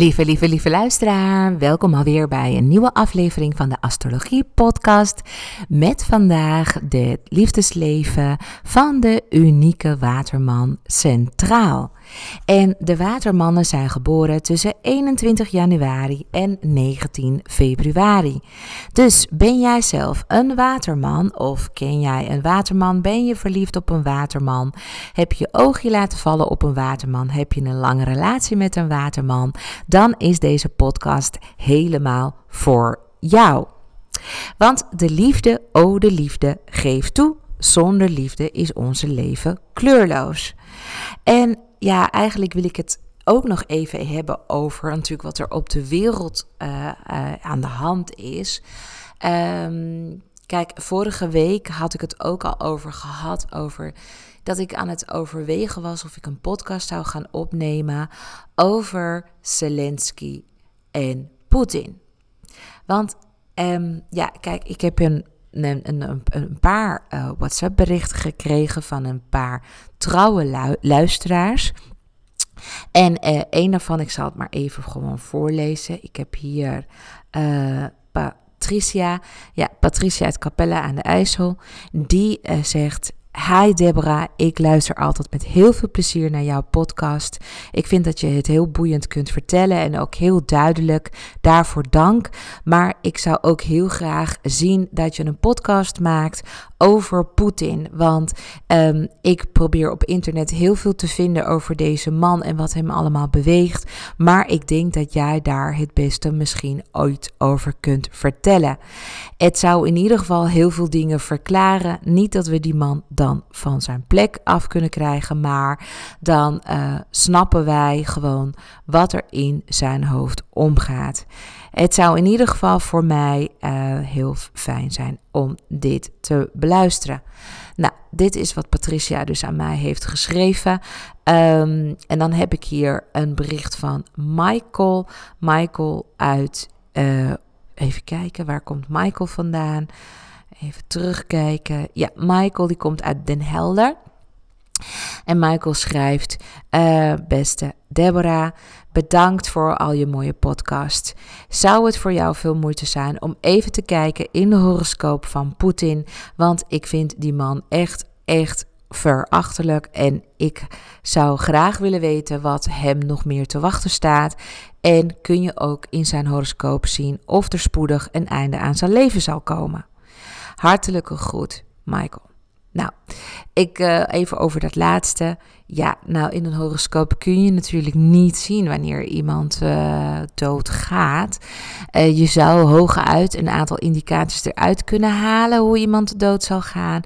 Lieve, lieve, lieve luisteraar, welkom alweer bij een nieuwe aflevering van de Astrologie Podcast. Met vandaag de liefdesleven van de unieke waterman centraal. En de watermannen zijn geboren tussen 21 januari en 19 februari. Dus ben jij zelf een waterman of ken jij een waterman? Ben je verliefd op een waterman? Heb je oogje laten vallen op een waterman? Heb je een lange relatie met een waterman? Dan is deze podcast helemaal voor jou. Want de liefde, oh de liefde, geeft toe. Zonder liefde is onze leven kleurloos. En ja, eigenlijk wil ik het ook nog even hebben over natuurlijk wat er op de wereld uh, uh, aan de hand is. Um, kijk, vorige week had ik het ook al over gehad, over dat ik aan het overwegen was of ik een podcast zou gaan opnemen over Zelensky en Poetin. Want um, ja, kijk, ik heb een een, een, paar uh, WhatsApp-berichten gekregen van een paar trouwe lu luisteraars. En uh, een daarvan, ik zal het maar even gewoon voorlezen. Ik heb hier uh, Patricia, ja, Patricia uit Capella aan de IJssel. Die zegt: Hi Deborah, ik luister altijd met heel veel plezier naar jouw podcast. Ik vind dat je het heel boeiend kunt vertellen en ook heel duidelijk. Daarvoor dank. Maar ik zou ook heel graag zien dat je een podcast maakt over Poetin. Want um, ik probeer op internet heel veel te vinden over deze man en wat hem allemaal beweegt. Maar ik denk dat jij daar het beste misschien ooit over kunt vertellen. Het zou in ieder geval heel veel dingen verklaren. Niet dat we die man dan van zijn plek af kunnen krijgen, maar dan uh, snappen wij gewoon wat er in zijn hoofd omgaat. Het zou in ieder geval voor mij uh, heel fijn zijn om dit te beluisteren. Nou, dit is wat Patricia dus aan mij heeft geschreven. Um, en dan heb ik hier een bericht van Michael. Michael uit. Uh, even kijken, waar komt Michael vandaan? Even terugkijken. Ja, Michael die komt uit Den Helder. En Michael schrijft: uh, Beste Deborah, bedankt voor al je mooie podcast. Zou het voor jou veel moeite zijn om even te kijken in de horoscoop van Poetin? Want ik vind die man echt, echt verachtelijk. En ik zou graag willen weten wat hem nog meer te wachten staat. En kun je ook in zijn horoscoop zien of er spoedig een einde aan zijn leven zal komen. Hartelijke groet, Michael. Nou, ik uh, even over dat laatste. Ja, nou in een horoscoop kun je natuurlijk niet zien wanneer iemand uh, doodgaat. Uh, je zou hooguit een aantal indicaties eruit kunnen halen hoe iemand dood zal gaan.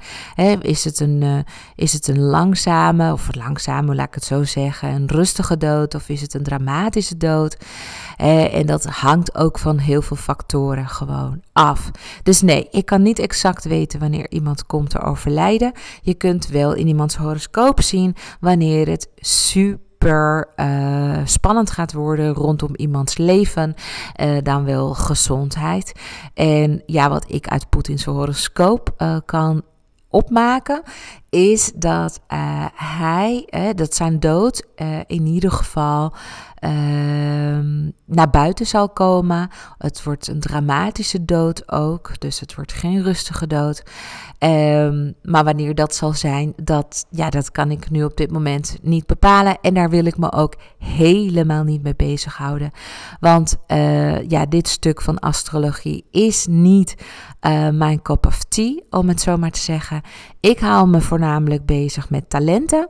is, het een, uh, is het een langzame, of langzame, laat ik het zo zeggen, een rustige dood, of is het een dramatische dood? en dat hangt ook van heel veel factoren gewoon af. Dus nee, ik kan niet exact weten wanneer iemand komt te overlijden. Je kunt wel in iemands horoscoop zien wanneer het super uh, spannend gaat worden rondom iemands leven, uh, dan wel gezondheid. En ja, wat ik uit Poetins horoscoop uh, kan opmaken, is dat hij, dat zijn dood in ieder geval naar buiten zal komen. Het wordt een dramatische dood ook, dus het wordt geen rustige dood. Um, maar wanneer dat zal zijn, dat, ja, dat kan ik nu op dit moment niet bepalen. En daar wil ik me ook helemaal niet mee bezighouden. Want uh, ja, dit stuk van astrologie is niet uh, mijn cup of tea, om het zo maar te zeggen. Ik hou me voornamelijk bezig met talenten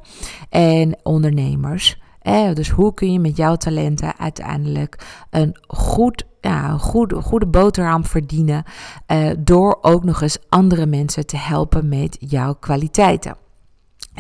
en ondernemers. Eh, dus hoe kun je met jouw talenten uiteindelijk een goed ja, goede, goede boterham verdienen. Uh, door ook nog eens andere mensen te helpen met jouw kwaliteiten.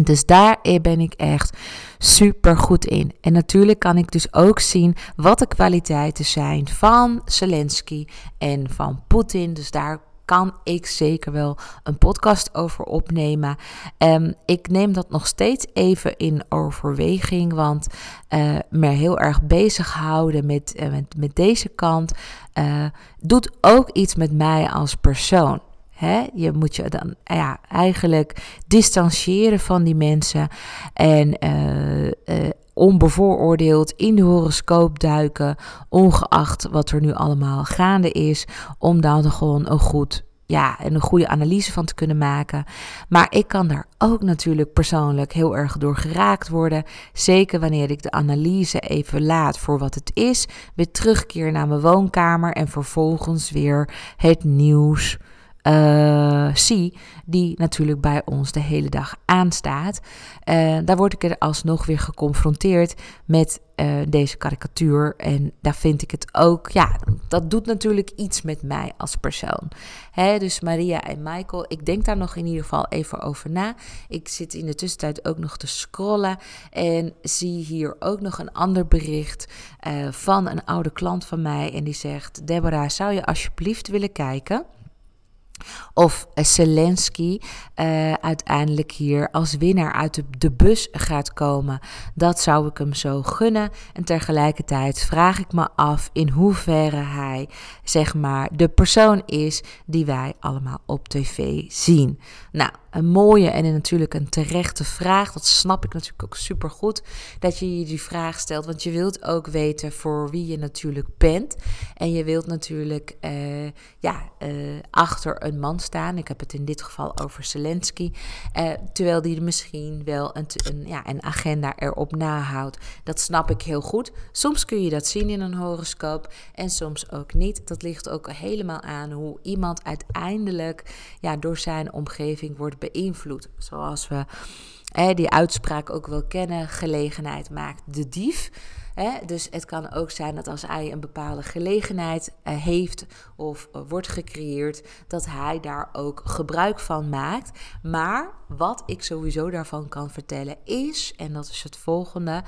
Dus daar ben ik echt super goed in. En natuurlijk kan ik dus ook zien wat de kwaliteiten zijn van Zelensky en van Poetin. Dus daar kan ik zeker wel een podcast over opnemen. Um, ik neem dat nog steeds even in overweging, want uh, me heel erg bezighouden met, uh, met, met deze kant uh, doet ook iets met mij als persoon. Je moet je dan ja, eigenlijk distancieren van die mensen en onbevooroordeeld in de horoscoop duiken, ongeacht wat er nu allemaal gaande is, om dan gewoon een goed ja, en een goede analyse van te kunnen maken. Maar ik kan daar ook natuurlijk persoonlijk heel erg door geraakt worden. Zeker wanneer ik de analyse even laat voor wat het is. Weer terugkeer naar mijn woonkamer en vervolgens weer het nieuws uh, zie, die natuurlijk bij ons de hele dag aanstaat. Uh, daar word ik er alsnog weer geconfronteerd met uh, deze karikatuur. En daar vind ik het ook, ja, dat doet natuurlijk iets met mij als persoon. Hè, dus Maria en Michael, ik denk daar nog in ieder geval even over na. Ik zit in de tussentijd ook nog te scrollen en zie hier ook nog een ander bericht van een oude klant van mij. En die zegt: Deborah, zou je alsjeblieft willen kijken? Of Zelensky uh, uiteindelijk hier als winnaar uit de, de, bus gaat komen. Dat zou ik hem zo gunnen. En tegelijkertijd vraag ik me af in hoeverre hij, zeg maar, de persoon is die wij allemaal op tv zien. Nou, een mooie en natuurlijk een terechte vraag. Dat snap ik natuurlijk ook super goed. Dat je je die vraag stelt. Want je wilt ook weten voor wie je natuurlijk bent. En je wilt natuurlijk uh, ja, uh, achter een man staan. Ik heb het in dit geval over Zelensky. Uh, terwijl die misschien wel een, een, ja, een agenda erop nahoudt. Dat snap ik heel goed. Soms kun je dat zien in een horoscoop. En soms ook niet. Dat ligt ook helemaal aan hoe iemand uiteindelijk ja, door zijn omgeving wordt beïnvloed. Zoals we die uitspraak ook wel kennen: gelegenheid maakt de dief. Dus het kan ook zijn dat als hij een bepaalde gelegenheid uh, heeft of uh, wordt gecreëerd, dat hij daar ook gebruik van maakt. Maar wat ik sowieso daarvan kan vertellen is, en dat is het volgende.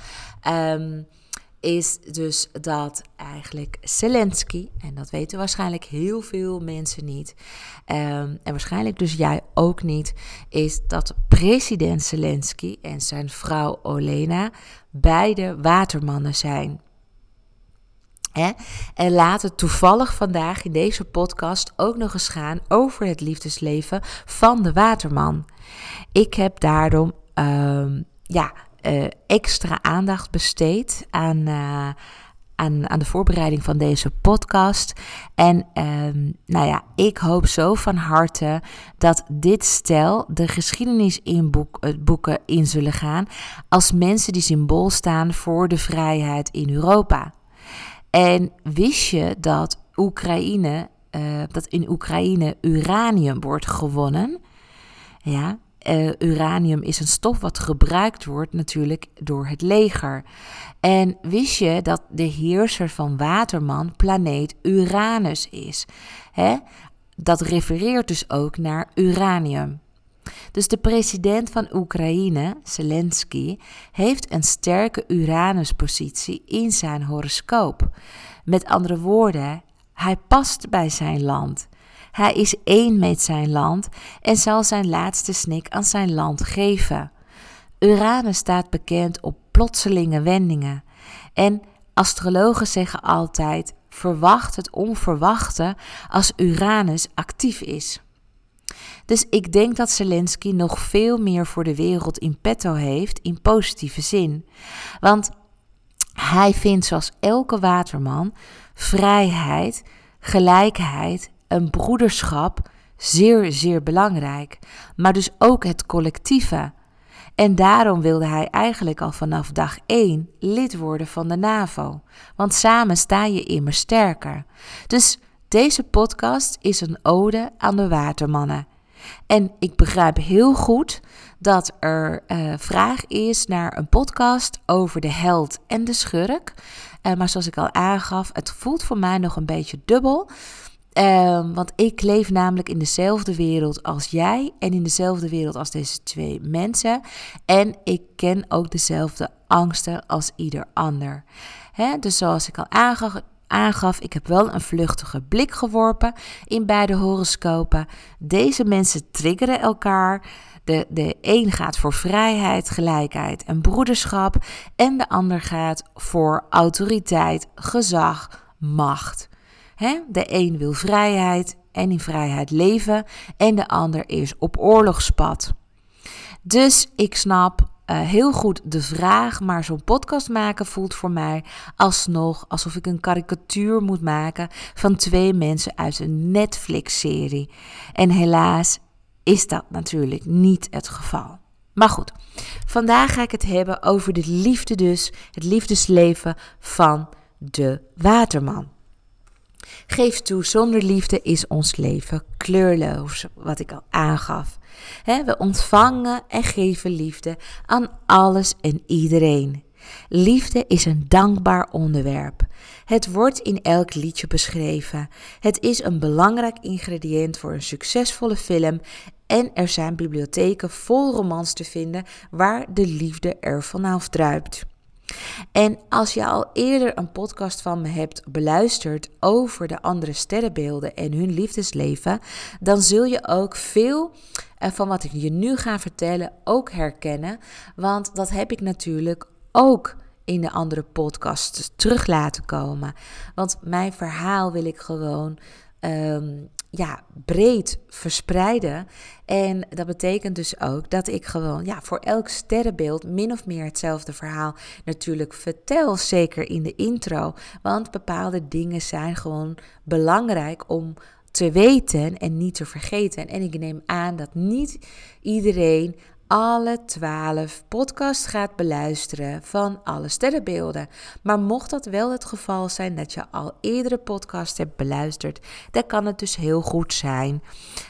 Um, is dus dat eigenlijk Zelensky, en dat weten waarschijnlijk heel veel mensen niet, um, en waarschijnlijk dus jij ook niet, is dat president Zelensky en zijn vrouw Olena beide watermannen zijn. En laten toevallig vandaag in deze podcast ook nog eens gaan over het liefdesleven van de waterman. Ik heb daarom um, ja, uh, extra aandacht besteed aan, uh, aan, aan de voorbereiding van deze podcast. En um, nou ja, ik hoop zo van harte dat dit stel de geschiedenis in boek, uh, boeken in zullen gaan als mensen die symbool staan voor de vrijheid in Europa. En wist je dat Oekraïne, dat in Oekraïne uranium wordt gewonnen? Ja, uh, uranium is een stof wat gebruikt wordt natuurlijk door het leger. En wist je dat de heerser van Waterman planeet Uranus is? Hè? Dat refereert dus ook naar uranium. Dus de president van Oekraïne, Zelensky, heeft een sterke Uranuspositie in zijn horoscoop. Met andere woorden, hij past bij zijn land. Hij is één met zijn land en zal zijn laatste snik aan zijn land geven. Uranus staat bekend op plotselinge wendingen. En astrologen zeggen altijd: verwacht het onverwachte als Uranus actief is. Dus ik denk dat Zelensky nog veel meer voor de wereld in petto heeft in positieve zin. Want hij vindt, zoals elke waterman, vrijheid, gelijkheid een broederschap zeer, zeer belangrijk. Maar dus ook het collectieve. En daarom wilde hij eigenlijk al vanaf dag 1 lid worden van de NAVO. Want samen sta je immer sterker. Dus deze podcast is een ode aan de watermannen. En ik begrijp heel goed dat er uh, vraag is naar een podcast over de held en de schurk. Uh, maar zoals ik al aangaf, het voelt voor mij nog een beetje dubbel. Um, want ik leef namelijk in dezelfde wereld als jij en in dezelfde wereld als deze twee mensen. En ik ken ook dezelfde angsten als ieder ander. Dus zoals ik al aangaf, aangaf, ik heb wel een vluchtige blik geworpen in beide horoscopen. Deze mensen triggeren elkaar. De, de een gaat voor vrijheid, gelijkheid en broederschap. En de ander gaat voor autoriteit, gezag, macht. De een wil vrijheid en in vrijheid leven en de ander is op oorlogspad. Dus ik snap uh, heel goed de vraag, maar zo'n podcast maken voelt voor mij alsnog alsof ik een karikatuur moet maken van twee mensen uit een Netflix-serie. En helaas is dat natuurlijk niet het geval. Maar goed, vandaag ga ik het hebben over de liefde dus, het liefdesleven van de waterman. Geef toe, zonder liefde is ons leven kleurloos, wat ik al aangaf. we ontvangen en geven liefde aan alles en iedereen. Liefde is een dankbaar onderwerp. Het wordt in elk liedje beschreven. Het is een belangrijk ingrediënt voor een succesvolle film en er zijn bibliotheken vol romans te vinden waar de liefde er vanaf druipt. En als je al eerder een podcast van me hebt beluisterd over de andere sterrenbeelden en hun liefdesleven, dan zul je ook veel eh, van wat ik je nu ga vertellen ook herkennen. Want dat heb ik natuurlijk ook in de andere podcasts terug laten komen. Want mijn verhaal wil ik gewoon ehm, ja, breed verspreiden. En dat betekent dus ook dat ik gewoon ja, voor elk sterrenbeeld min of meer hetzelfde verhaal natuurlijk vertel. Zeker in de intro. Want bepaalde dingen zijn gewoon belangrijk om te weten en niet te vergeten. En ik neem aan dat niet iedereen alle twaalf podcasts gaat beluisteren van alle sterrenbeelden. Maar mocht dat wel het geval zijn dat je al eerdere podcasts hebt beluisterd, dan kan het dus heel goed zijn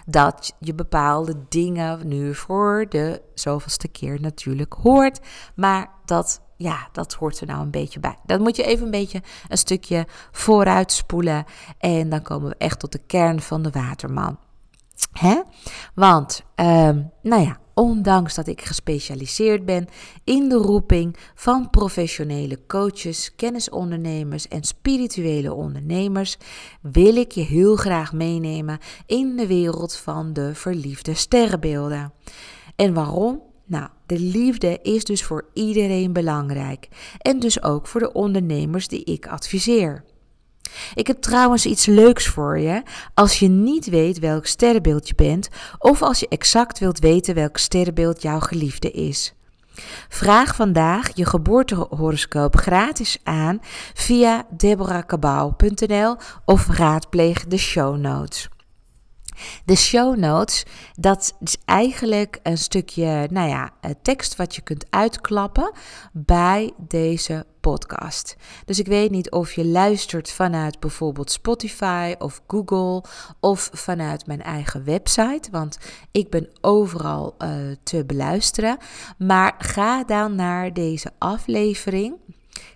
dat je bepaalde dingen nu voor de zoveelste keer natuurlijk hoort. Maar dat ja, dat hoort er nou een beetje bij. Dan moet je even een beetje een stukje vooruit spoelen. En dan komen we echt tot de kern van de waterman. Hè? Want, um, nou ja, ondanks dat ik gespecialiseerd ben in de roeping van professionele coaches, kennisondernemers en spirituele ondernemers, wil ik je heel graag meenemen in de wereld van de verliefde sterrenbeelden. En waarom? Nou, de liefde is dus voor iedereen belangrijk en dus ook voor de ondernemers die ik adviseer. Ik heb trouwens iets leuks voor je. Als je niet weet welk sterrenbeeld je bent, of als je exact wilt weten welk sterrenbeeld jouw geliefde is. Vraag vandaag je geboortehoroscoop gratis aan via deborahkabau.nl of raadpleeg de show notes. De show notes, dat is eigenlijk een stukje, nou ja, tekst wat je kunt uitklappen bij deze podcast. Dus ik weet niet of je luistert vanuit bijvoorbeeld Spotify of Google of vanuit mijn eigen website, want ik ben overal uh, te beluisteren. Maar ga dan naar deze aflevering.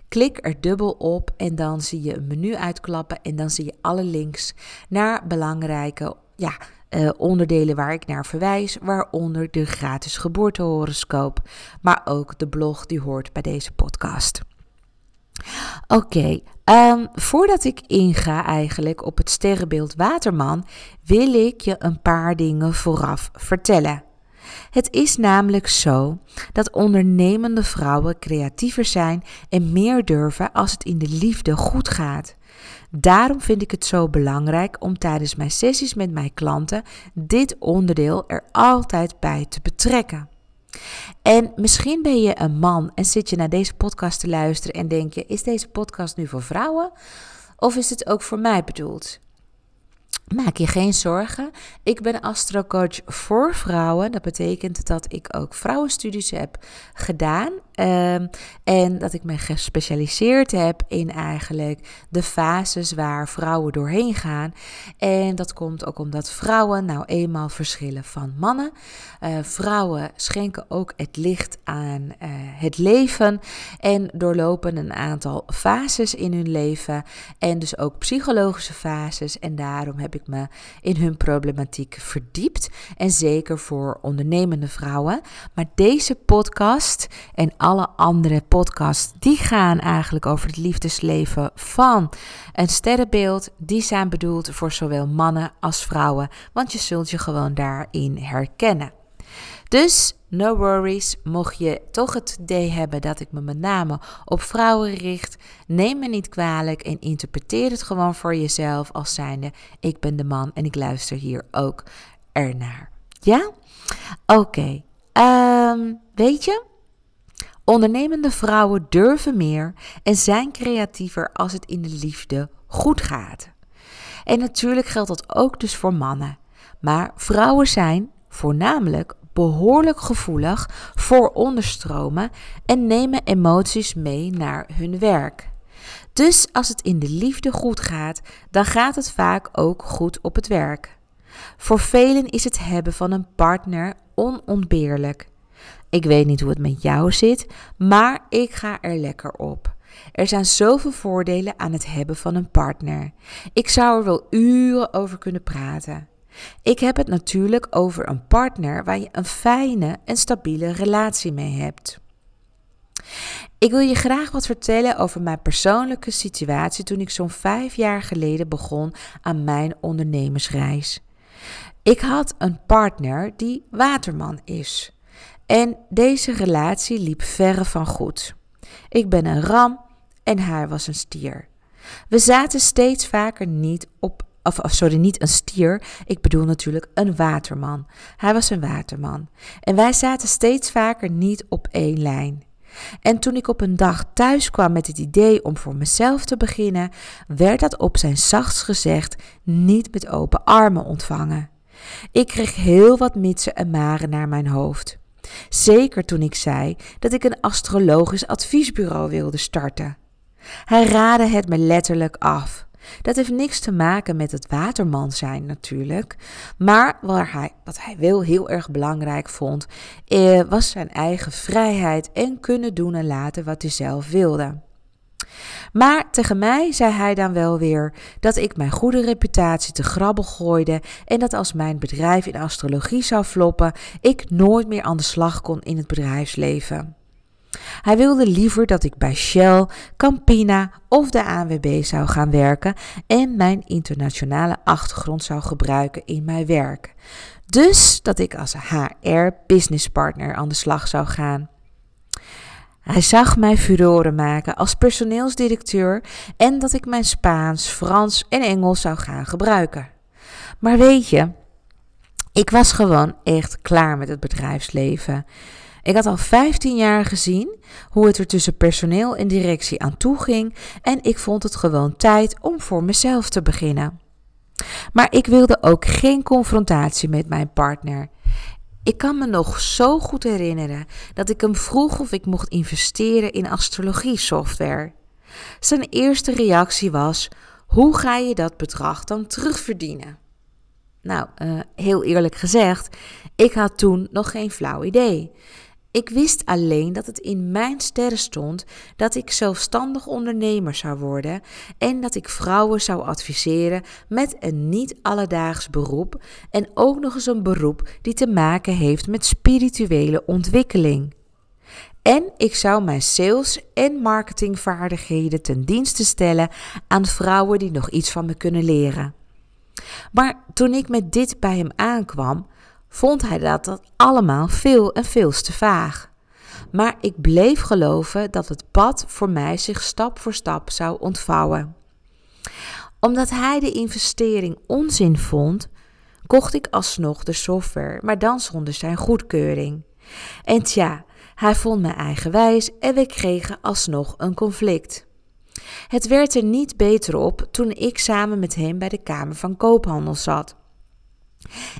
Klik er dubbel op en dan zie je een menu uitklappen en dan zie je alle links naar belangrijke ja, uh, onderdelen waar ik naar verwijs, waaronder de gratis geboortehoroscoop, maar ook de blog die hoort bij deze podcast. Oké, ehm, voordat ik inga eigenlijk op het sterrenbeeld Waterman, wil ik je een paar dingen vooraf vertellen. Het is namelijk zo dat ondernemende vrouwen creatiever zijn en meer durven als het in de liefde goed gaat. Daarom vind ik het zo belangrijk om tijdens mijn sessies met mijn klanten dit onderdeel er altijd bij te betrekken. En misschien ben je een man en zit je naar deze podcast te luisteren en denk je: is deze podcast nu voor vrouwen of is het ook voor mij bedoeld? Maak je geen zorgen. Ik ben astrocoach voor vrouwen. Dat betekent dat ik ook vrouwenstudies heb gedaan. Um, en dat ik me gespecialiseerd heb in eigenlijk de fases waar vrouwen doorheen gaan. En dat komt ook omdat vrouwen nou eenmaal verschillen van mannen. Uh, vrouwen schenken ook het licht aan uh, het leven en doorlopen een aantal fases in hun leven. En dus ook psychologische fases. En daarom heb ik me in hun problematiek verdiept. En zeker voor ondernemende vrouwen. Maar deze podcast en alle andere podcasts, die gaan eigenlijk over het liefdesleven van een sterrenbeeld. Die zijn bedoeld voor zowel mannen als vrouwen, want je zult je gewoon daarin herkennen. Dus no worries, mocht je toch het idee hebben dat ik me met name op vrouwen richt, neem me niet kwalijk en interpreteer het gewoon voor jezelf als zijnde ik ben de man en ik luister hier ook ernaar. Ja? Oké. Ehm, weet je? Ondernemende vrouwen durven meer en zijn creatiever als het in de liefde goed gaat. En natuurlijk geldt dat ook dus voor mannen. Maar vrouwen zijn voornamelijk behoorlijk gevoelig voor onderstromen en nemen emoties mee naar hun werk. Dus als het in de liefde goed gaat, dan gaat het vaak ook goed op het werk. Voor velen is het hebben van een partner onontbeerlijk. Ik weet niet hoe het met jou zit, maar ik ga er lekker op. Er zijn zoveel voordelen aan het hebben van een partner. Ik zou er wel uren over kunnen praten. Ik heb het natuurlijk over een partner waar je een fijne en stabiele relatie mee hebt. Ik wil je graag wat vertellen over mijn persoonlijke situatie toen ik zo'n vijf jaar geleden begon aan mijn ondernemersreis. Ik had een partner die waterman is. En deze relatie liep verre van goed. Ik ben een ram en hij was een stier. We zaten steeds vaker niet op, of, sorry, niet een stier. Ik bedoel natuurlijk een waterman. Hij was een waterman. En wij zaten steeds vaker niet op één lijn. En toen ik op een dag thuis kwam met het idee om voor mezelf te beginnen, werd dat op zijn zachtst gezegd niet met open armen ontvangen. Ik kreeg heel wat mitsen en maren naar mijn hoofd. Zeker toen ik zei dat ik een astrologisch adviesbureau wilde starten. Hij raadde het me letterlijk af. Dat heeft niks te maken met het waterman zijn natuurlijk. Maar waar hij, wat hij wel heel erg belangrijk vond, eh, was zijn eigen vrijheid en kunnen doen en laten wat hij zelf wilde. Maar tegen mij zei hij dan wel weer dat ik mijn goede reputatie te grabbel gooide en dat als mijn bedrijf in astrologie zou floppen, ik nooit meer aan de slag kon in het bedrijfsleven. Hij wilde liever dat ik bij Shell, Campina of de ANWB zou gaan werken en mijn internationale achtergrond zou gebruiken in mijn werk. Dus dat ik als HR businesspartner aan de slag zou gaan. Hij zag mij furoren maken als personeelsdirecteur en dat ik mijn Spaans, Frans en Engels zou gaan gebruiken. Maar weet je, ik was gewoon echt klaar met het bedrijfsleven. Ik had al 15 jaar gezien hoe het er tussen personeel en directie aan toe ging en ik vond het gewoon tijd om voor mezelf te beginnen. Maar ik wilde ook geen confrontatie met mijn partner. Ik kan me nog zo goed herinneren dat ik hem vroeg of ik mocht investeren in astrologie software. Zijn eerste reactie was: hoe ga je dat bedrag dan terugverdienen? Nou, uh, heel eerlijk gezegd, ik had toen nog geen flauw idee. Ik wist alleen dat het in mijn sterren stond dat ik zelfstandig ondernemer zou worden en dat ik vrouwen zou adviseren met een niet alledaags beroep en ook nog eens een beroep die te maken heeft met spirituele ontwikkeling. En ik zou mijn sales- en marketingvaardigheden ten dienste stellen aan vrouwen die nog iets van me kunnen leren. Maar toen ik met dit bij hem aankwam, vond hij dat dat allemaal veel en veel te vaag. Maar ik bleef geloven dat het pad voor mij zich stap voor stap zou ontvouwen. Omdat hij de investering onzin vond, kocht ik alsnog de software, maar dan zonder zijn goedkeuring. En tja, hij vond me eigenwijs en we kregen alsnog een conflict. Het werd er niet beter op toen ik samen met hem bij de Kamer van Koophandel zat.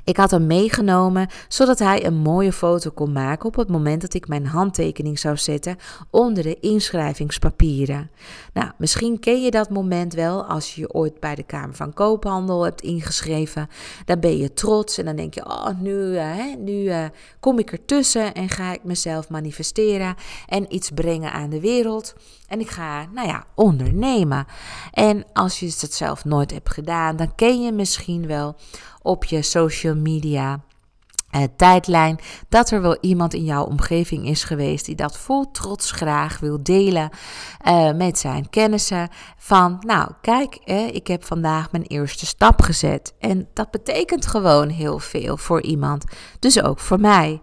Ik had hem meegenomen zodat hij een mooie foto kon maken op het moment dat ik mijn handtekening zou zetten onder de inschrijvingspapieren. Nou, misschien ken je dat moment wel als je je ooit bij de Kamer van Koophandel hebt ingeschreven. Dan ben je trots en dan denk je, oh, nu, uh, nu uh, kom ik ertussen en ga ik mezelf manifesteren en iets brengen aan de wereld. En ik ga, nou ja, ondernemen. En als je het zelf nooit hebt gedaan, dan ken je misschien wel op je social media uh, tijdlijn dat er wel iemand in jouw omgeving is geweest die dat vol trots graag wil delen uh, met zijn kennissen. Van, nou, kijk, eh, ik heb vandaag mijn eerste stap gezet. En dat betekent gewoon heel veel voor iemand. Dus ook voor mij.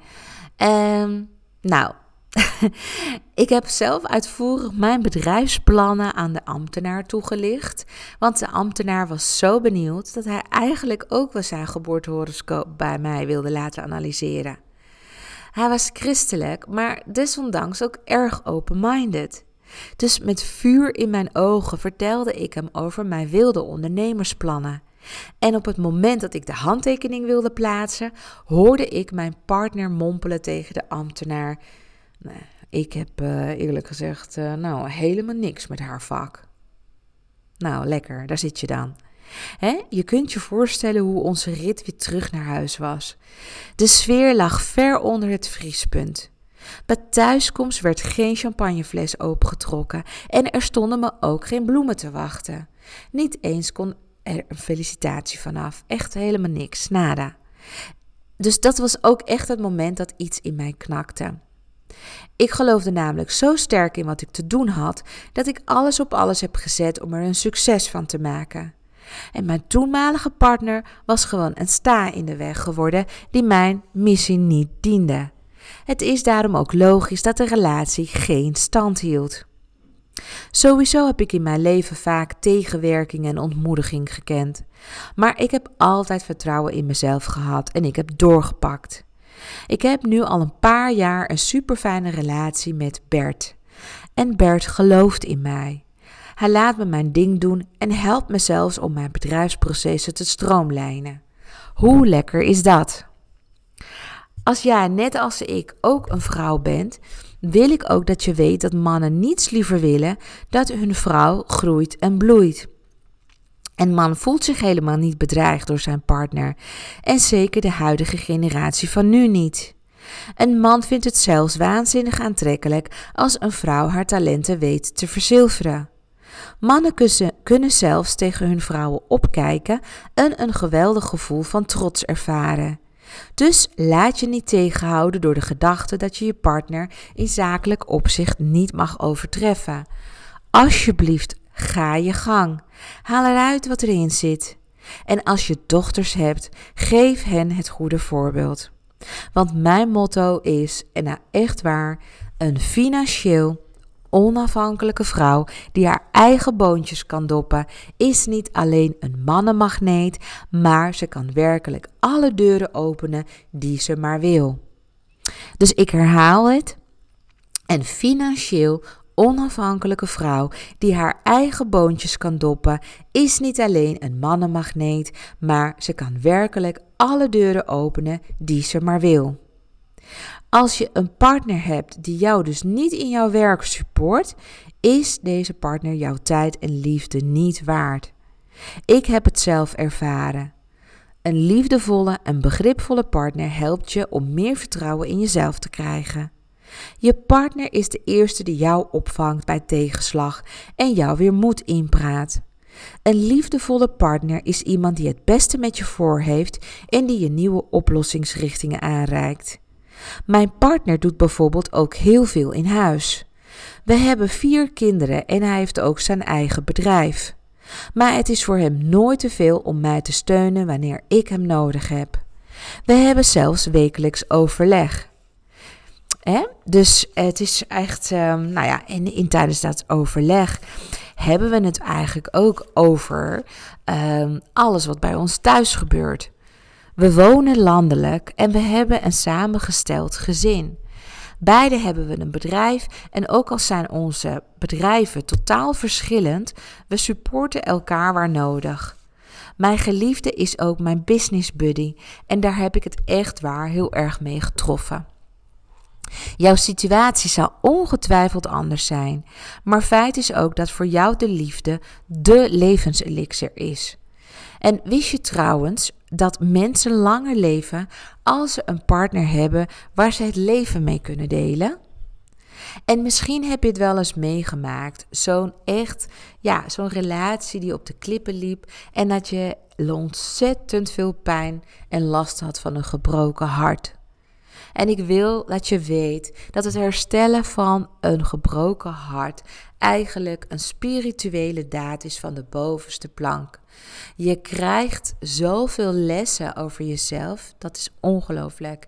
Um, nou, ik heb zelf uitvoerig mijn bedrijfsplannen aan de ambtenaar toegelicht. Want de ambtenaar was zo benieuwd dat hij eigenlijk ook wel zijn geboortehoroscoop bij mij wilde laten analyseren. Hij was christelijk, maar desondanks ook erg open-minded. Dus met vuur in mijn ogen vertelde ik hem over mijn wilde ondernemersplannen. En op het moment dat ik de handtekening wilde plaatsen, hoorde ik mijn partner mompelen tegen de ambtenaar: Nee, ik heb uh, eerlijk gezegd uh, nou helemaal niks met haar vak. Nou, lekker, daar zit je dan. Je kunt je voorstellen hoe onze rit weer terug naar huis was. De sfeer lag ver onder het vriespunt. Bij thuiskomst werd geen champagnefles opengetrokken en er stonden me ook geen bloemen te wachten. Niet eens kon er een felicitatie vanaf. Echt helemaal niks, nada. Dus dat was ook echt het moment dat iets in mij knakte. Ik geloofde namelijk zo sterk in wat ik te doen had, dat ik alles op alles heb gezet om er een succes van te maken. En mijn toenmalige partner was gewoon een sta in de weg geworden die mijn missie niet diende. Het is daarom ook logisch dat de relatie geen stand hield. Sowieso heb ik in mijn leven vaak tegenwerking en ontmoediging gekend. Maar ik heb altijd vertrouwen in mezelf gehad en ik heb doorgepakt. Ik heb nu al een paar jaar een super fijne relatie met Bert. En Bert gelooft in mij. Hij laat me mijn ding doen en helpt me zelfs om mijn bedrijfsprocessen te stroomlijnen. Hoe lekker is dat? Als jij, net als ik, ook een vrouw bent, wil ik ook dat je weet dat mannen niets liever willen dat hun vrouw groeit en bloeit. Een man voelt zich helemaal niet bedreigd door zijn partner. En zeker de huidige generatie van nu niet. Een man vindt het zelfs waanzinnig aantrekkelijk als een vrouw haar talenten weet te verzilveren. Mannen kunnen zelfs tegen hun vrouwen opkijken en een geweldig gevoel van trots ervaren. Dus laat je niet tegenhouden door de gedachte dat je je partner in zakelijk opzicht niet mag overtreffen. Alsjeblieft, ga je gang. Haal eruit wat erin zit. En als je dochters hebt, geef hen het goede voorbeeld. Want mijn motto is, en nou echt waar, een financieel onafhankelijke vrouw die haar eigen boontjes kan doppen, is niet alleen een mannenmagneet, maar ze kan werkelijk alle deuren openen die ze maar wil. Dus ik herhaal het. Een financieel onafhankelijke vrouw die haar eigen boontjes kan doppen, is niet alleen een mannenmagneet, maar ze kan werkelijk alle deuren openen die ze maar wil. Als je een partner hebt die jou dus niet in jouw werk support, is deze partner jouw tijd en liefde niet waard. Ik heb het zelf ervaren. Een liefdevolle en begripvolle partner helpt je om meer vertrouwen in jezelf te krijgen. Je partner is de eerste die jou opvangt bij tegenslag en jou weer moed inpraat. Een liefdevolle partner is iemand die het beste met je voor heeft en die je nieuwe oplossingsrichtingen aanreikt. Mijn partner doet bijvoorbeeld ook heel veel in huis. We hebben vier kinderen en hij heeft ook zijn eigen bedrijf. Maar het is voor hem nooit te veel om mij te steunen wanneer ik hem nodig heb. We hebben zelfs wekelijks overleg. Dus het is echt, um, nou ja, in, tijdens dat overleg hebben we het eigenlijk ook over um, alles wat bij ons thuis gebeurt. We wonen landelijk en we hebben een samengesteld gezin. Beide hebben we een bedrijf en ook al zijn onze bedrijven totaal verschillend, we supporten elkaar waar nodig. Mijn geliefde is ook mijn business buddy en daar heb ik het echt waar heel erg mee getroffen. Jouw situatie zal ongetwijfeld anders zijn, maar feit is ook dat voor jou de liefde de levenselixer is. En wist je trouwens dat mensen langer leven als ze een partner hebben waar ze het leven mee kunnen delen? En misschien heb je het wel eens meegemaakt. Zo'n echt, ja, zo'n relatie die op de klippen liep. En dat je ontzettend veel pijn en last had van een gebroken hart. En ik wil dat je weet dat het herstellen van een gebroken hart eigenlijk een spirituele daad is van de bovenste plank. Je krijgt zoveel lessen over jezelf, dat is ongelooflijk.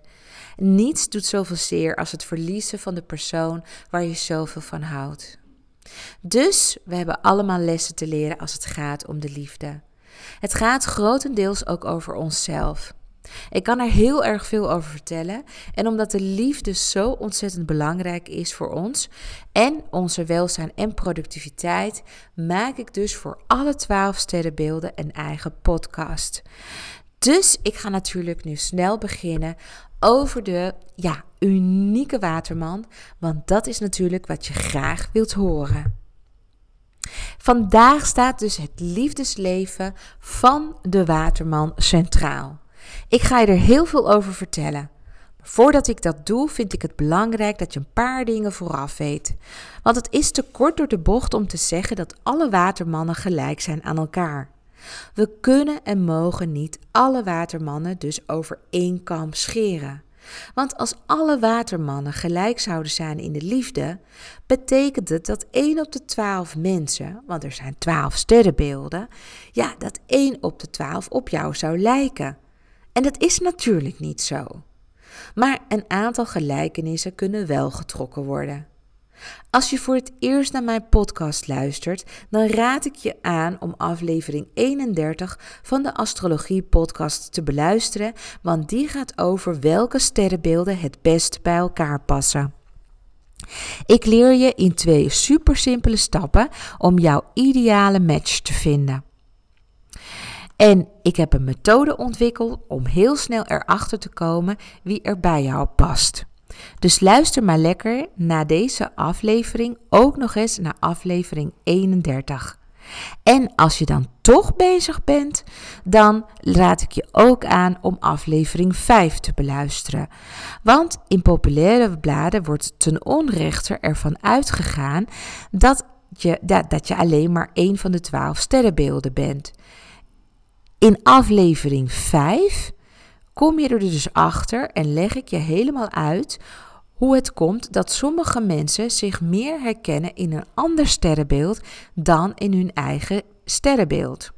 Niets doet zoveel zeer als het verliezen van de persoon waar je zoveel van houdt. Dus we hebben allemaal lessen te leren als het gaat om de liefde. Het gaat grotendeels ook over onszelf. Ik kan er heel erg veel over vertellen. En omdat de liefde zo ontzettend belangrijk is voor ons en onze welzijn en productiviteit, maak ik dus voor alle twaalf sterrenbeelden een eigen podcast. Dus ik ga natuurlijk nu snel beginnen over de ja, unieke waterman, want dat is natuurlijk wat je graag wilt horen. Vandaag staat dus het liefdesleven van de waterman centraal. Ik ga je er heel veel over vertellen. Maar voordat ik dat doe, vind ik het belangrijk dat je een paar dingen vooraf weet. Want het is te kort door de bocht om te zeggen dat alle watermannen gelijk zijn aan elkaar. We kunnen en mogen niet alle watermannen dus over één kam scheren. Want als alle watermannen gelijk zouden zijn in de liefde, betekent het dat 1 op de 12 mensen, want er zijn 12 sterrenbeelden, ja, dat 1 op de 12 op jou zou lijken. En dat is natuurlijk niet zo. Maar een aantal gelijkenissen kunnen wel getrokken worden. Als je voor het eerst naar mijn podcast luistert, dan raad ik je aan om aflevering 31 van de Astrologie Podcast te beluisteren, want die gaat over welke sterrenbeelden het best bij elkaar passen. Ik leer je in twee super simpele stappen om jouw ideale match te vinden. En ik heb een methode ontwikkeld om heel snel erachter te komen wie er bij jou past. Dus luister maar lekker na deze aflevering ook nog eens naar aflevering 31. En als je dan toch bezig bent, dan raad ik je ook aan om aflevering 5 te beluisteren. Want in populaire bladen wordt ten onrechte ervan uitgegaan dat je, dat, dat je alleen maar één van de twaalf sterrenbeelden bent. In aflevering 5 kom je er dus achter en leg ik je helemaal uit hoe het komt dat sommige mensen zich meer herkennen in een ander sterrenbeeld dan in hun eigen sterrenbeeld.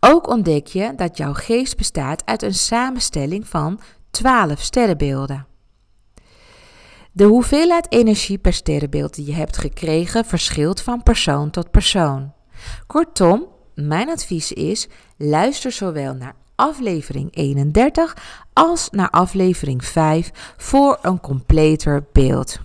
Ook ontdek je dat jouw geest bestaat uit een samenstelling van 12 sterrenbeelden. De hoeveelheid energie per sterrenbeeld die je hebt gekregen verschilt van persoon tot persoon. Kortom, mijn advies is: luister zowel naar aflevering 31 als naar aflevering 5 voor een completer beeld.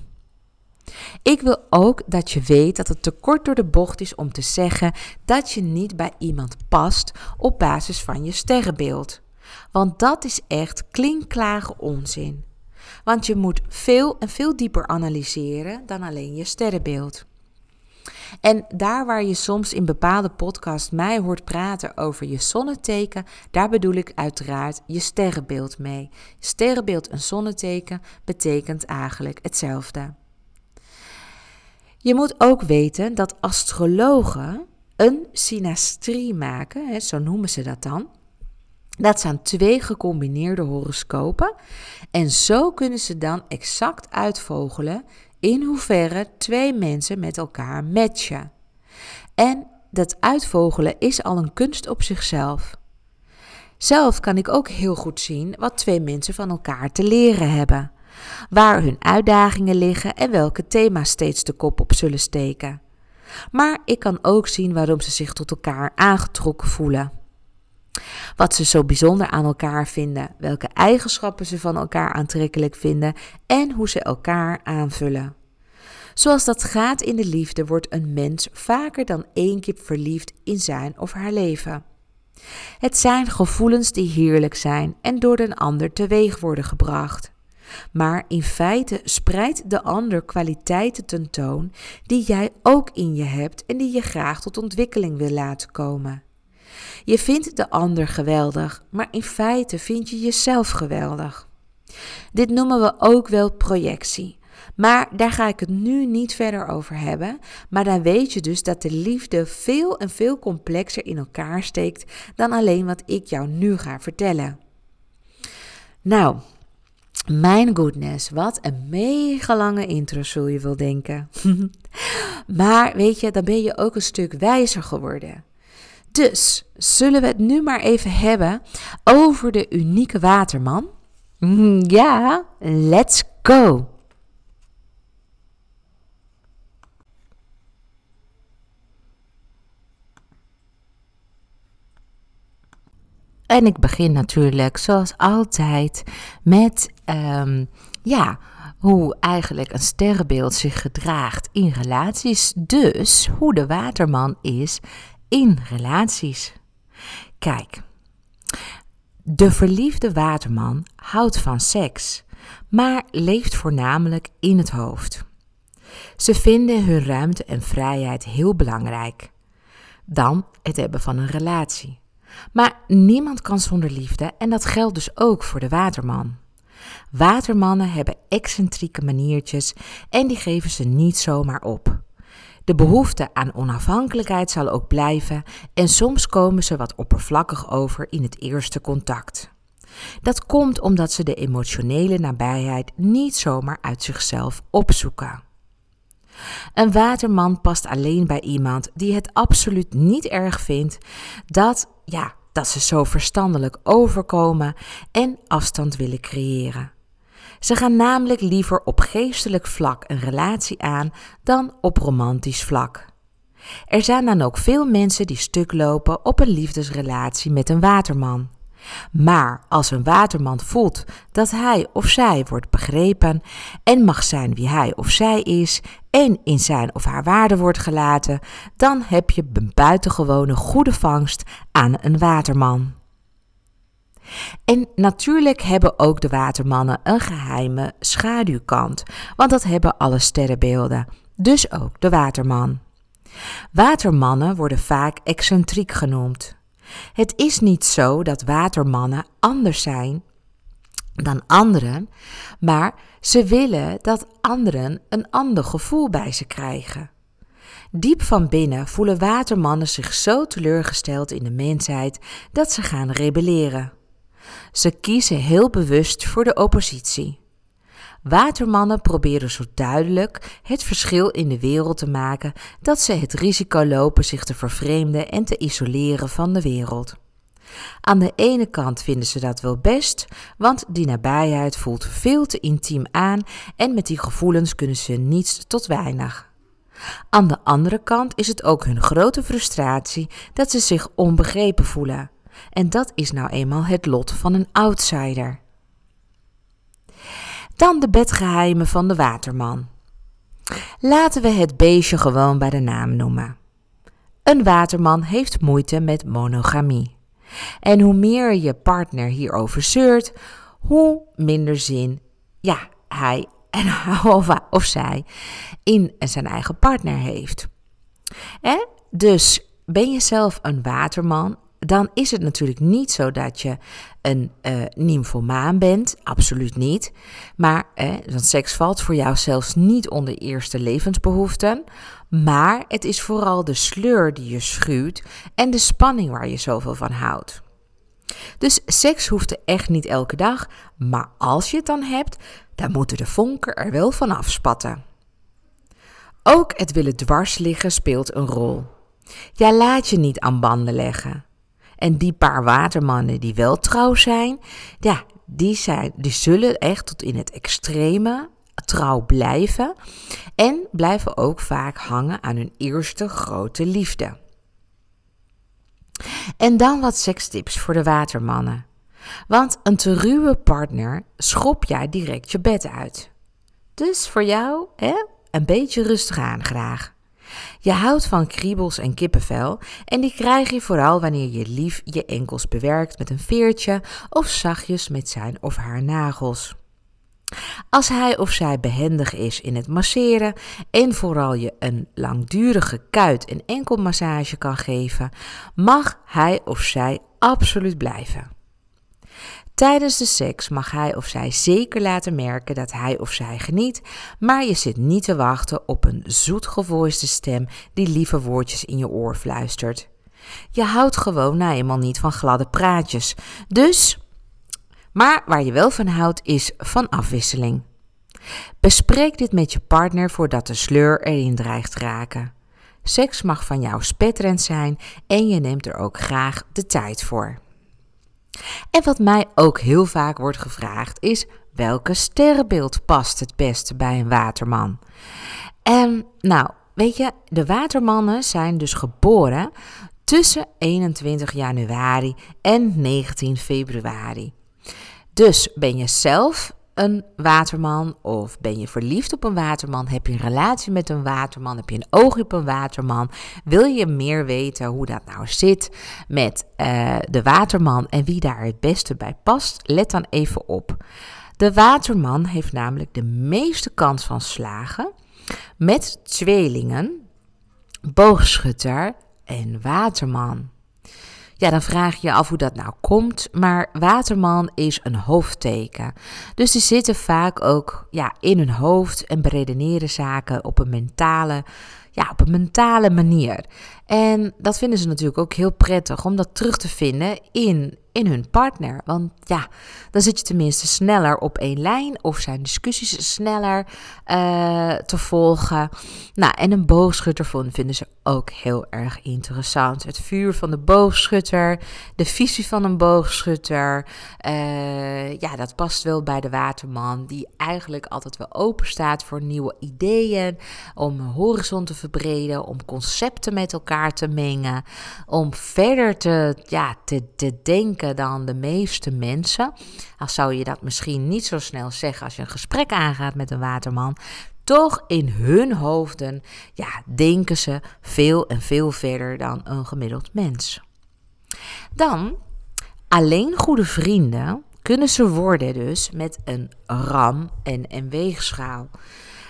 Ik wil ook dat je weet dat het te kort door de bocht is om te zeggen dat je niet bij iemand past op basis van je sterrenbeeld. Want dat is echt klinkklare onzin. Want je moet veel en veel dieper analyseren dan alleen je sterrenbeeld. En daar waar je soms in bepaalde podcasts mij hoort praten over je zonneteken, daar bedoel ik uiteraard je sterrenbeeld mee. Sterrenbeeld en zonneteken betekent eigenlijk hetzelfde. Je moet ook weten dat astrologen een synastrie maken, hè, zo noemen ze dat dan. Dat zijn twee gecombineerde horoscopen. En zo kunnen ze dan exact uitvogelen in hoeverre twee mensen met elkaar matchen. En dat uitvogelen is al een kunst op zichzelf. Zelf kan ik ook heel goed zien wat twee mensen van elkaar te leren hebben, waar hun uitdagingen liggen en welke thema's steeds de kop op zullen steken. Maar ik kan ook zien waarom ze zich tot elkaar aangetrokken voelen. Wat ze zo bijzonder aan elkaar vinden, welke eigenschappen ze van elkaar aantrekkelijk vinden en hoe ze elkaar aanvullen. Zoals dat gaat in de liefde, wordt een mens vaker dan één keer verliefd in zijn of haar leven. Het zijn gevoelens die heerlijk zijn en door een ander teweeg worden gebracht. Maar in feite spreidt de ander kwaliteiten tentoon die jij ook in je hebt en die je graag tot ontwikkeling wil laten komen. Je vindt de ander geweldig, maar in feite vind je jezelf geweldig. Dit noemen we ook wel projectie. Maar daar ga ik het nu niet verder over hebben. Maar dan weet je dus dat de liefde veel en veel complexer in elkaar steekt dan alleen wat ik jou nu ga vertellen. Nou, mijn goodness, wat een mega lange intro zul je wel denken. maar weet je, dan ben je ook een stuk wijzer geworden. Dus zullen we het nu maar even hebben over de unieke waterman. Mm, ja, let's go! En ik begin natuurlijk, zoals altijd, met um, ja, hoe eigenlijk een sterrenbeeld zich gedraagt in relaties. Dus hoe de waterman is in relaties. Kijk, de verliefde waterman houdt van seks, maar leeft voornamelijk in het hoofd. Ze vinden hun ruimte en vrijheid heel belangrijk. Dan het hebben van een relatie. Maar niemand kan zonder liefde en dat geldt dus ook voor de waterman. Watermannen hebben excentrieke maniertjes en die geven ze niet zomaar op. De behoefte aan onafhankelijkheid zal ook blijven en soms komen ze wat oppervlakkig over in het eerste contact. Dat komt omdat ze de emotionele nabijheid niet zomaar uit zichzelf opzoeken. Een waterman past alleen bij iemand die het absoluut niet erg vindt dat, ja, dat ze zo verstandelijk overkomen en afstand willen creëren. Ze gaan namelijk liever op geestelijk vlak een relatie aan dan op romantisch vlak. Er zijn dan ook veel mensen die stuk lopen op een liefdesrelatie met een waterman. Maar als een waterman voelt dat hij of zij wordt begrepen en mag zijn wie hij of zij is en in zijn of haar waarde wordt gelaten, dan heb je een buitengewone goede vangst aan een waterman. En natuurlijk hebben ook de watermannen een geheime schaduwkant, want dat hebben alle sterrenbeelden, dus ook de waterman. Watermannen worden vaak excentriek genoemd. Het is niet zo dat watermannen anders zijn dan anderen, maar ze willen dat anderen een ander gevoel bij ze krijgen. Diep van binnen voelen watermannen zich zo teleurgesteld in de mensheid dat ze gaan rebelleren. Ze kiezen heel bewust voor de oppositie. Watermannen proberen zo duidelijk het verschil in de wereld te maken dat ze het risico lopen zich te vervreemden en te isoleren van de wereld. Aan de ene kant vinden ze dat wel best, want die nabijheid voelt veel te intiem aan en met die gevoelens kunnen ze niets tot weinig. Aan de andere kant is het ook hun grote frustratie dat ze zich onbegrepen voelen. En dat is nou eenmaal het lot van een outsider. Dan de bedgeheimen van de waterman. Laten we het beestje gewoon bij de naam noemen. Een waterman heeft moeite met monogamie. En hoe meer je partner hierover zeurt, hoe minder zin ja, hij en, of, of zij in zijn eigen partner heeft. Dus ben je zelf een waterman dan is het natuurlijk niet zo dat je een uh, nymphomaan bent. Absoluut niet. Maar want seks valt voor jou zelfs niet onder eerste levensbehoeften. Maar het is vooral de sleur die je schuwt en de spanning waar je zoveel van houdt. Dus seks hoeft echt niet elke dag, maar als je het dan hebt, dan moeten de vonken er wel van afspatten. Ook het willen dwars liggen speelt een rol. Ja, laat je niet aan banden leggen. En die paar watermannen die wel trouw zijn, ja, die, zijn, die zullen echt tot in het extreme trouw blijven. En blijven ook vaak hangen aan hun eerste grote liefde. En dan wat sekstips voor de watermannen. Want een te ruwe partner schop jij direct je bed uit. Dus voor jou, hè, een beetje rustig aan graag. Je houdt van kriebels en kippenvel en die krijg je vooral wanneer je lief je enkels bewerkt met een veertje of zachtjes met zijn of haar nagels. Als hij of zij behendig is in het masseren en vooral je een langdurige kuit- en enkelmassage kan geven, mag hij of zij absoluut blijven. Tijdens de seks mag hij of zij zeker laten merken dat hij of zij geniet, maar je zit niet te wachten op een zoetgevoiste stem die lieve woordjes in je oor fluistert. Je houdt gewoon nou eenmaal niet van gladde praatjes. Dus, maar waar je wel van houdt is van afwisseling. Bespreek dit met je partner voordat de sleur erin dreigt raken. Seks mag van jou spetterend zijn en je neemt er ook graag de tijd voor. En wat mij ook heel vaak wordt gevraagd is: welke sterrenbeeld past het beste bij een waterman? En nou, weet je, de watermannen zijn dus geboren tussen 21 januari en 19 februari. Dus ben je zelf een waterman of ben je verliefd op een waterman? Heb je een relatie met een waterman? Heb je een oog op een waterman? Wil je meer weten hoe dat nou zit met uh, de waterman en wie daar het beste bij past? Let dan even op. De waterman heeft namelijk de meeste kans van slagen met tweelingen, boogschutter en waterman. Ja, dan vraag je je af hoe dat nou komt. Maar waterman is een hoofdteken. Dus die zitten vaak ook ja, in hun hoofd en beredeneren zaken op een mentale, ja, op een mentale manier. En dat vinden ze natuurlijk ook heel prettig om dat terug te vinden in, in hun partner. Want ja, dan zit je tenminste sneller op één lijn of zijn discussies sneller uh, te volgen. Nou, en een boogschutter vinden ze ook heel erg interessant. Het vuur van de boogschutter, de visie van een boogschutter. Uh, ja, dat past wel bij de waterman, die eigenlijk altijd wel open staat voor nieuwe ideeën, om horizon te verbreden, om concepten met elkaar te mengen, om verder te, ja, te, te denken dan de meeste mensen. Al zou je dat misschien niet zo snel zeggen als je een gesprek aangaat met een waterman. Toch in hun hoofden ja, denken ze veel en veel verder dan een gemiddeld mens. Dan, alleen goede vrienden kunnen ze worden dus met een ram en een weegschaal.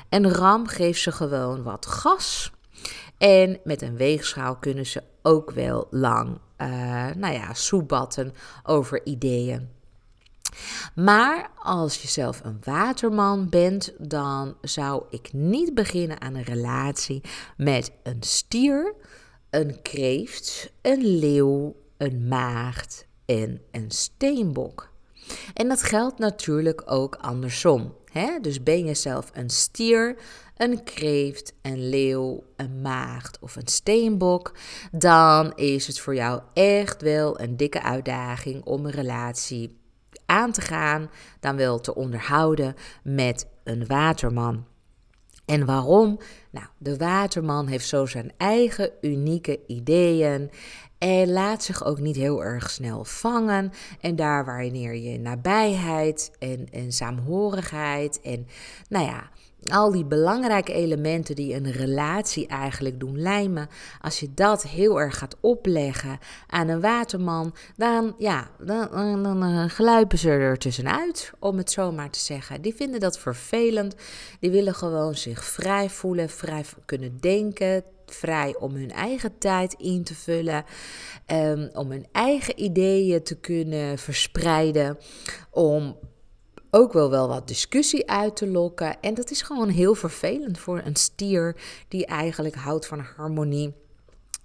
Een ram geeft ze gewoon wat gas. En met een weegschaal kunnen ze ook wel lang uh, nou ja, soebatten over ideeën. Maar als je zelf een waterman bent, dan zou ik niet beginnen aan een relatie met een stier, een kreeft, een leeuw, een maagd en een steenbok. En dat geldt natuurlijk ook andersom. Hè? Dus ben je zelf een stier, een kreeft, een leeuw, een maagd of een steenbok, dan is het voor jou echt wel een dikke uitdaging om een relatie aan te gaan, dan wel te onderhouden met een waterman. En waarom? Nou, de waterman heeft zo zijn eigen unieke ideeën. En laat zich ook niet heel erg snel vangen. En daar wanneer je nabijheid en, en saamhorigheid en nou ja, al die belangrijke elementen die een relatie eigenlijk doen lijmen, als je dat heel erg gaat opleggen aan een waterman, dan, ja, dan, dan, dan gluipen ze er tussenuit, om het zo maar te zeggen. Die vinden dat vervelend, die willen gewoon zich vrij voelen, vrij kunnen denken, vrij om hun eigen tijd in te vullen, um, om hun eigen ideeën te kunnen verspreiden, om ook wel wel wat discussie uit te lokken. En dat is gewoon heel vervelend voor een stier die eigenlijk houdt van harmonie.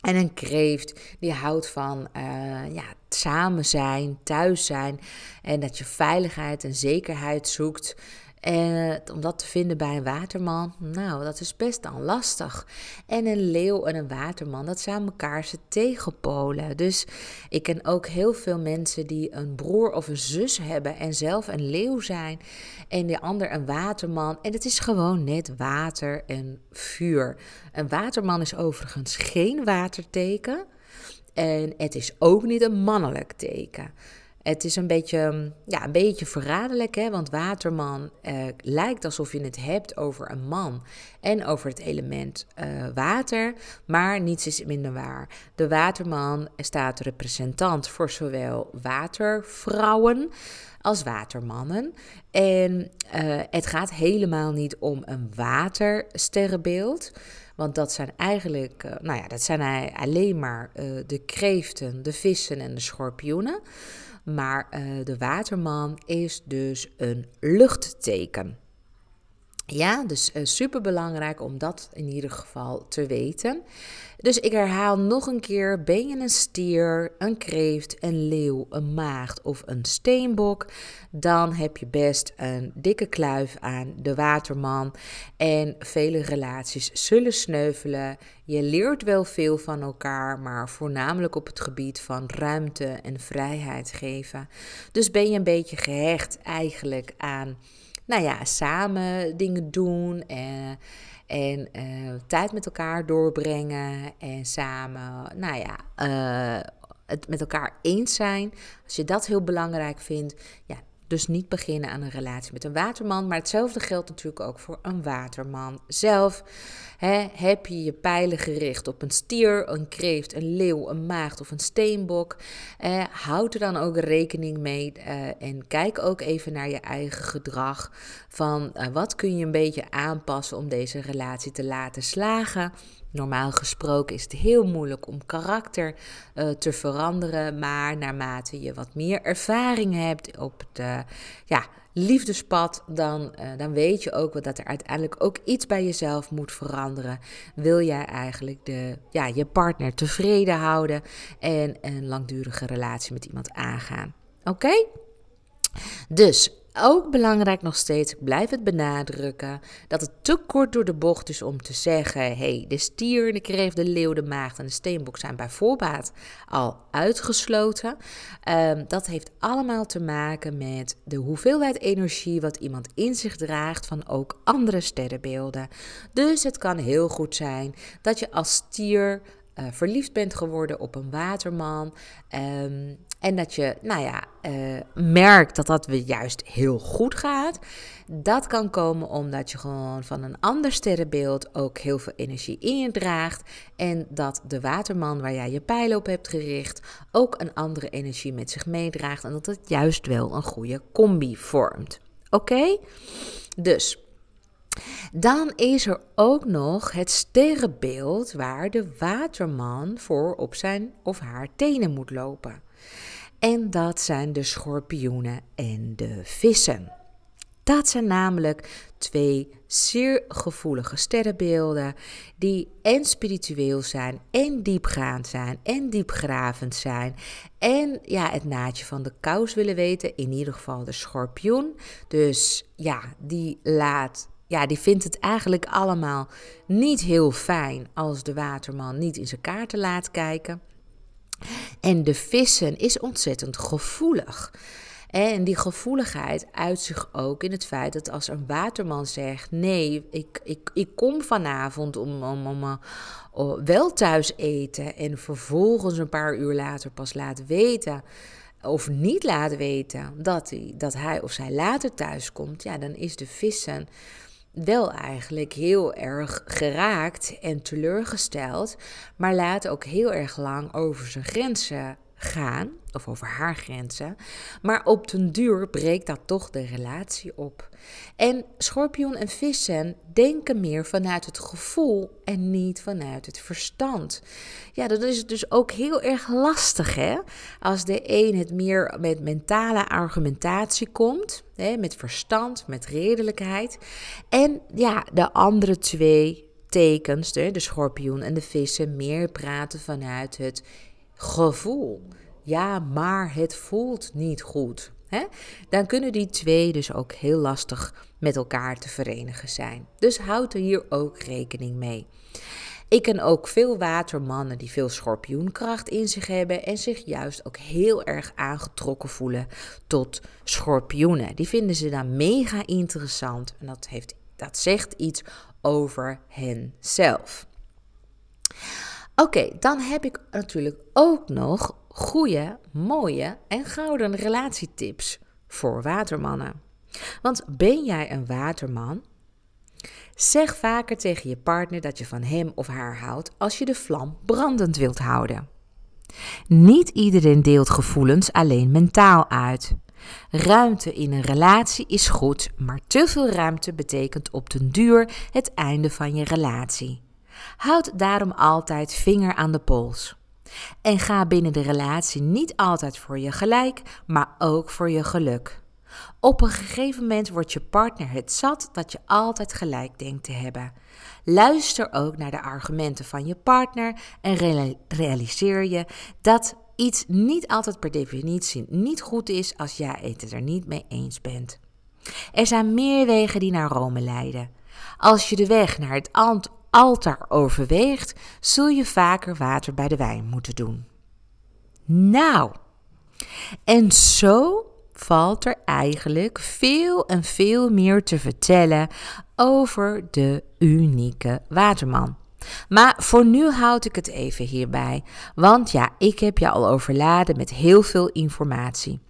En een kreeft die houdt van uh, ja, samen zijn, thuis zijn. En dat je veiligheid en zekerheid zoekt. En om dat te vinden bij een waterman, nou, dat is best dan lastig. En een leeuw en een waterman, dat zijn elkaar ze tegenpolen. Dus ik ken ook heel veel mensen die een broer of een zus hebben en zelf een leeuw zijn. En de ander een waterman. En het is gewoon net water en vuur. Een waterman is overigens geen waterteken. En het is ook niet een mannelijk teken. Het is een beetje, ja, een beetje verraderlijk, hè? want waterman eh, lijkt alsof je het hebt over een man en over het element uh, water, maar niets is minder waar. De waterman staat representant voor zowel watervrouwen als watermannen. En uh, het gaat helemaal niet om een watersterrenbeeld. Want dat zijn eigenlijk, uh, nou ja, dat zijn alleen maar uh, de kreeften, de vissen en de schorpioenen. Maar uh, de waterman is dus een luchtteken. Ja, dus uh, super belangrijk om dat in ieder geval te weten. Dus ik herhaal nog een keer: ben je een stier, een kreeft, een leeuw, een maagd of een steenbok, dan heb je best een dikke kluif aan de waterman. En vele relaties zullen sneuvelen. Je leert wel veel van elkaar, maar voornamelijk op het gebied van ruimte en vrijheid geven. Dus ben je een beetje gehecht eigenlijk aan nou ja, samen dingen doen en, en uh, tijd met elkaar doorbrengen en samen, nou ja, uh, het met elkaar eens zijn. Als je dat heel belangrijk vindt, ja, dus niet beginnen aan een relatie met een waterman. Maar hetzelfde geldt natuurlijk ook voor een waterman zelf. heb je je pijlen gericht op een stier, een kreeft, een leeuw, een maagd of een steenbok? Houd er dan ook rekening mee eh, en kijk ook even naar je eigen gedrag. Van eh, wat kun je een beetje aanpassen om deze relatie te laten slagen? Normaal gesproken is het heel moeilijk om karakter uh, te veranderen, maar naarmate je wat meer ervaring hebt op het ja, liefdespad, dan, uh, dan weet je ook dat er uiteindelijk ook iets bij jezelf moet veranderen. Wil jij eigenlijk de, ja, je partner tevreden houden en een langdurige relatie met iemand aangaan? Oké? Dus ook belangrijk nog steeds, ik blijf het benadrukken, dat het te kort door de bocht is om te zeggen: hey, de stier, de kreeft, de leeuw, de maagd en de steenbok zijn bij voorbaat al uitgesloten. Um, dat heeft allemaal te maken met de hoeveelheid energie wat iemand in zich draagt van ook andere sterrenbeelden. Dus het kan heel goed zijn dat je als stier uh, verliefd bent geworden op een waterman. Um, en dat je, nou ja, uh, merkt dat dat weer juist heel goed gaat. Dat kan komen omdat je gewoon van een ander sterrenbeeld ook heel veel energie in je draagt. En dat de waterman waar jij je pijl op hebt gericht ook een andere energie met zich meedraagt. En dat het juist wel een goede combi vormt. Oké? Dus dan is er ook nog het sterrenbeeld waar de waterman voor op zijn of haar tenen moet lopen. En dat zijn de schorpioenen en de vissen. Dat zijn namelijk twee zeer gevoelige sterrenbeelden die en spiritueel zijn en diepgaand zijn en diepgravend zijn en ja, het naadje van de kous willen weten, in ieder geval de schorpioen. Dus ja, die laat ja, die vindt het eigenlijk allemaal niet heel fijn als de waterman niet in zijn kaarten laat kijken. En de vissen is ontzettend gevoelig. En die gevoeligheid uit zich ook in het feit dat als een waterman zegt: Nee, ik, ik, ik kom vanavond om, om, om, om uh, wel thuis eten. En vervolgens een paar uur later pas laat weten. Of niet laat weten dat hij, dat hij of zij later thuis komt. Ja, dan is de vissen wel eigenlijk heel erg geraakt en teleurgesteld, maar laat ook heel erg lang over zijn grenzen gaan, of over haar grenzen. Maar op den duur breekt dat toch de relatie op. En schorpioen en vissen denken meer vanuit het gevoel en niet vanuit het verstand. Ja, dat is dus ook heel erg lastig, hè? Als de een het meer met mentale argumentatie komt, hè, met verstand, met redelijkheid. En ja, de andere twee tekens, de, de schorpioen en de vissen, meer praten vanuit het gevoel. Ja, maar het voelt niet goed. Hè? Dan kunnen die twee dus ook heel lastig met elkaar te verenigen zijn. Dus houd er hier ook rekening mee. Ik ken ook veel watermannen die veel schorpioenkracht in zich hebben en zich juist ook heel erg aangetrokken voelen tot schorpioenen. Die vinden ze dan mega interessant en dat, heeft, dat zegt iets over hen Oké, dan heb ik natuurlijk ook nog goede, mooie en gouden relatietips voor watermannen. Want ben jij een waterman? Zeg vaker tegen je partner dat je van hem of haar houdt als je de vlam brandend wilt houden. Niet iedereen deelt gevoelens alleen mentaal uit. Ruimte in een relatie is goed, maar te veel ruimte betekent op den duur het einde van je relatie. Houd daarom altijd vinger aan de pols. En ga binnen de relatie niet altijd voor je gelijk, maar ook voor je geluk. Op een gegeven moment wordt je partner het zat dat je altijd gelijk denkt te hebben. Luister ook naar de argumenten van je partner en realiseer je dat iets niet altijd per definitie niet goed is als jij het er niet mee eens bent. Er zijn meer wegen die naar Rome leiden. Als je de weg naar het altaar overweegt, zul je vaker water bij de wijn moeten doen. Nou, en zo valt er eigenlijk veel en veel meer te vertellen over de unieke waterman. Maar voor nu houd ik het even hierbij, want ja, ik heb je al overladen met heel veel informatie.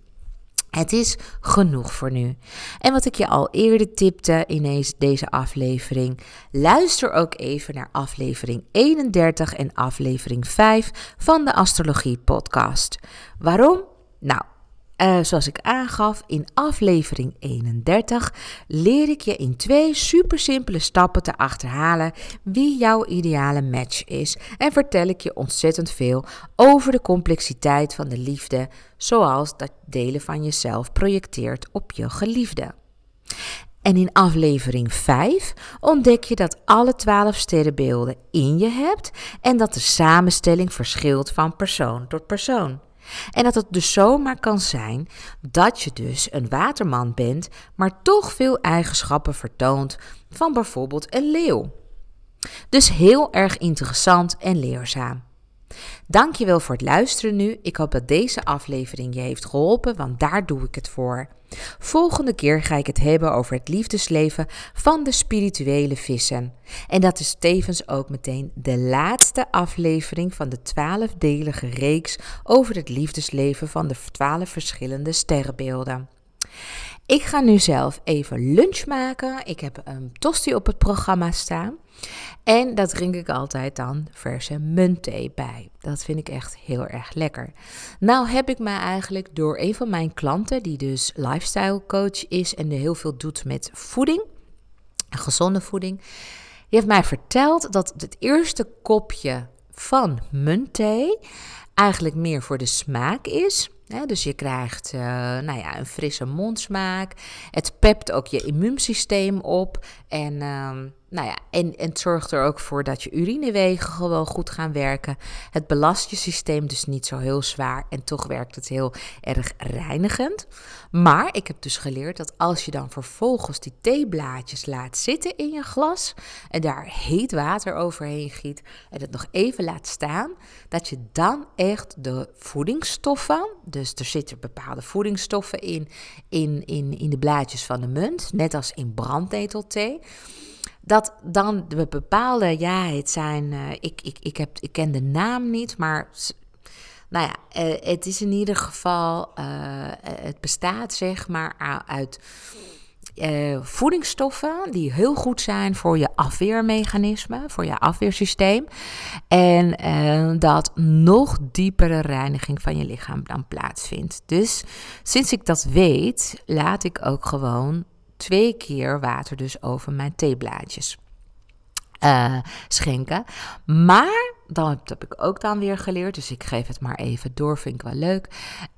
Het is genoeg voor nu. En wat ik je al eerder tipte in deze, aflevering, luister ook even naar aflevering 31 en aflevering 5 van de Astrologie Podcast. Waarom? Nou, uh, zoals ik aangaf in aflevering 31, leer ik je in twee super simpele stappen te achterhalen wie jouw ideale match is. En vertel ik je ontzettend veel over de complexiteit van de liefde, zoals dat delen van jezelf projecteert op je geliefde. En in aflevering 5 ontdek je dat alle 12 sterrenbeelden in je hebt en dat de samenstelling verschilt van persoon tot persoon. En dat het dus zomaar kan zijn dat je dus een waterman bent, maar toch veel eigenschappen vertoont van bijvoorbeeld een leeuw. Dus heel erg interessant en leerzaam. Dankjewel voor het luisteren nu. Ik hoop dat deze aflevering je heeft geholpen, want daar doe ik het voor. Volgende keer ga ik het hebben over het liefdesleven van de spirituele vissen. En dat is tevens ook meteen de laatste aflevering van de twaalfdelige reeks over het liefdesleven van de twaalf verschillende sterrenbeelden. Ik ga nu zelf even lunch maken. Ik heb een tosti op het programma staan. En dat drink ik altijd dan verse muntthee bij. Dat vind ik echt heel erg lekker. Nou heb ik mij eigenlijk door een van mijn klanten, die dus lifestyle coach is en heel veel doet met voeding, gezonde voeding, die heeft mij verteld dat het eerste kopje van muntthee eigenlijk meer voor de smaak is dus je krijgt uh, nou ja, een frisse mondsmaak. Het pept ook je immuunsysteem op. En, uh, nou ja, en, en het zorgt er ook voor dat je urinewegen gewoon goed gaan werken. Het belast je systeem dus niet zo heel zwaar. En toch werkt het heel erg reinigend. Maar ik heb dus geleerd dat als je dan vervolgens die theeblaadjes laat zitten in je glas. En daar heet water overheen giet. En het nog even laat staan. Dat je dan echt de voedingsstoffen. Dus er zitten bepaalde voedingsstoffen in, in, in, in de blaadjes van de munt. Net als in brandnetelthee. Dat dan de bepaalde, ja, het zijn, uh, ik, ik, ik, heb, ik ken de naam niet, maar nou ja, uh, het is in ieder geval, uh, het bestaat zeg maar uit voedingsstoffen die heel goed zijn voor je afweermechanisme, voor je afweersysteem. En dat nog diepere reiniging van je lichaam dan plaatsvindt. Dus sinds ik dat weet, laat ik ook gewoon twee keer water dus over mijn theeblaadjes uh, schenken. Maar dan heb ik ook dan weer geleerd, dus ik geef het maar even door, vind ik wel leuk.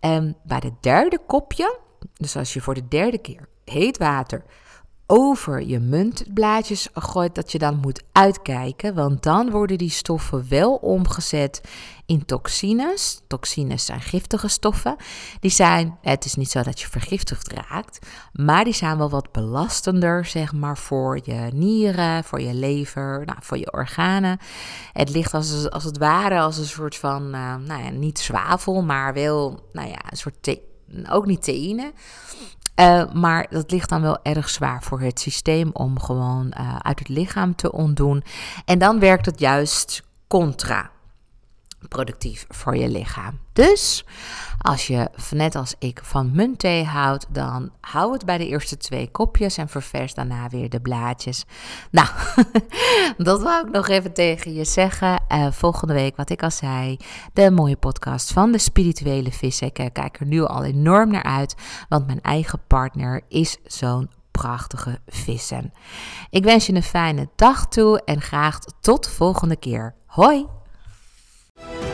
En bij de derde kopje, dus als je voor de derde keer heet water over je muntblaadjes gooit, dat je dan moet uitkijken. Want dan worden die stoffen wel omgezet in toxines. Toxines zijn giftige stoffen. Die zijn, het is niet zo dat je vergiftigd raakt, maar die zijn wel wat belastender, zeg maar, voor je nieren, voor je lever, nou, voor je organen. Het ligt als, als het ware als een soort van, uh, nou ja, niet zwavel, maar wel, nou ja, een soort, ook niet theïne. Uh, maar dat ligt dan wel erg zwaar voor het systeem om gewoon uh, uit het lichaam te ontdoen. En dan werkt het juist contra productief voor je lichaam. Dus als je, net als ik, van muntthee houdt, dan hou het bij de eerste twee kopjes en ververs daarna weer de blaadjes. Nou, dat wou ik nog even tegen je zeggen. Uh, volgende week, wat ik al zei, de mooie podcast van de spirituele vissen. Ik kijk er nu al enorm naar uit, want mijn eigen partner is zo'n prachtige vissen. Ik wens je een fijne dag toe en graag tot de volgende keer. Hoi! Thank you.